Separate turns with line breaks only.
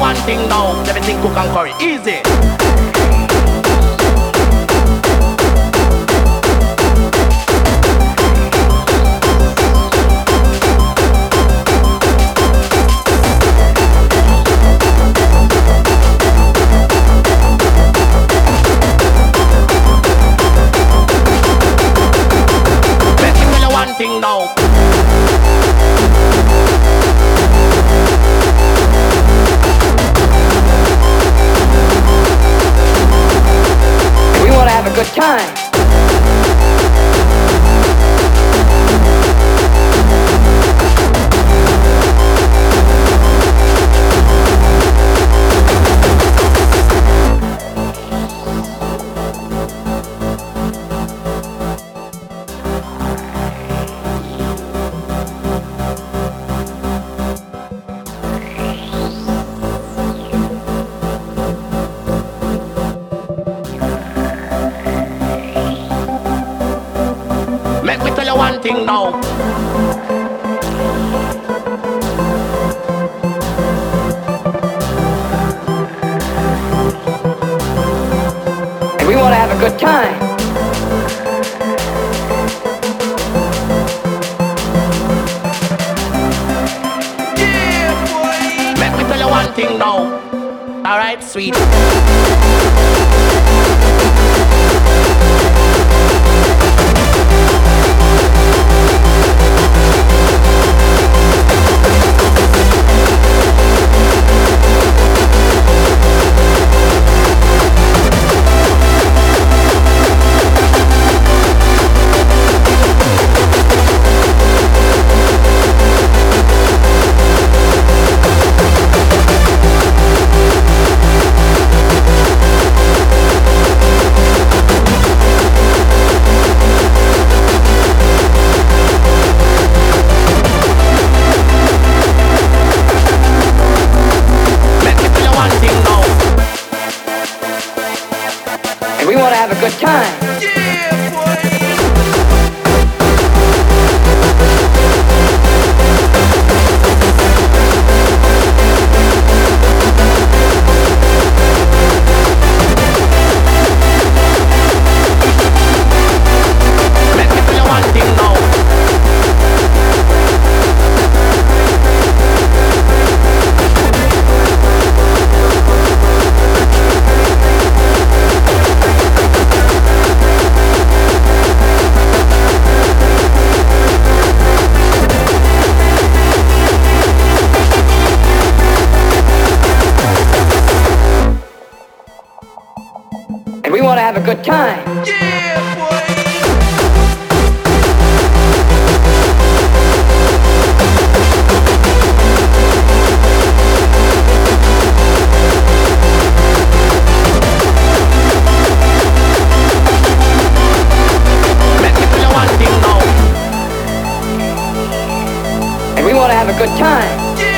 one thing now, everything cook and curry. Easy.
A good time.
Me tell you one thing now.
And we want to have a good time.
Let me tell you one thing now. Alright, sweet.
To have a good time. We want to have a good time.
Let me tell you one thing now.
And we want to have a good time.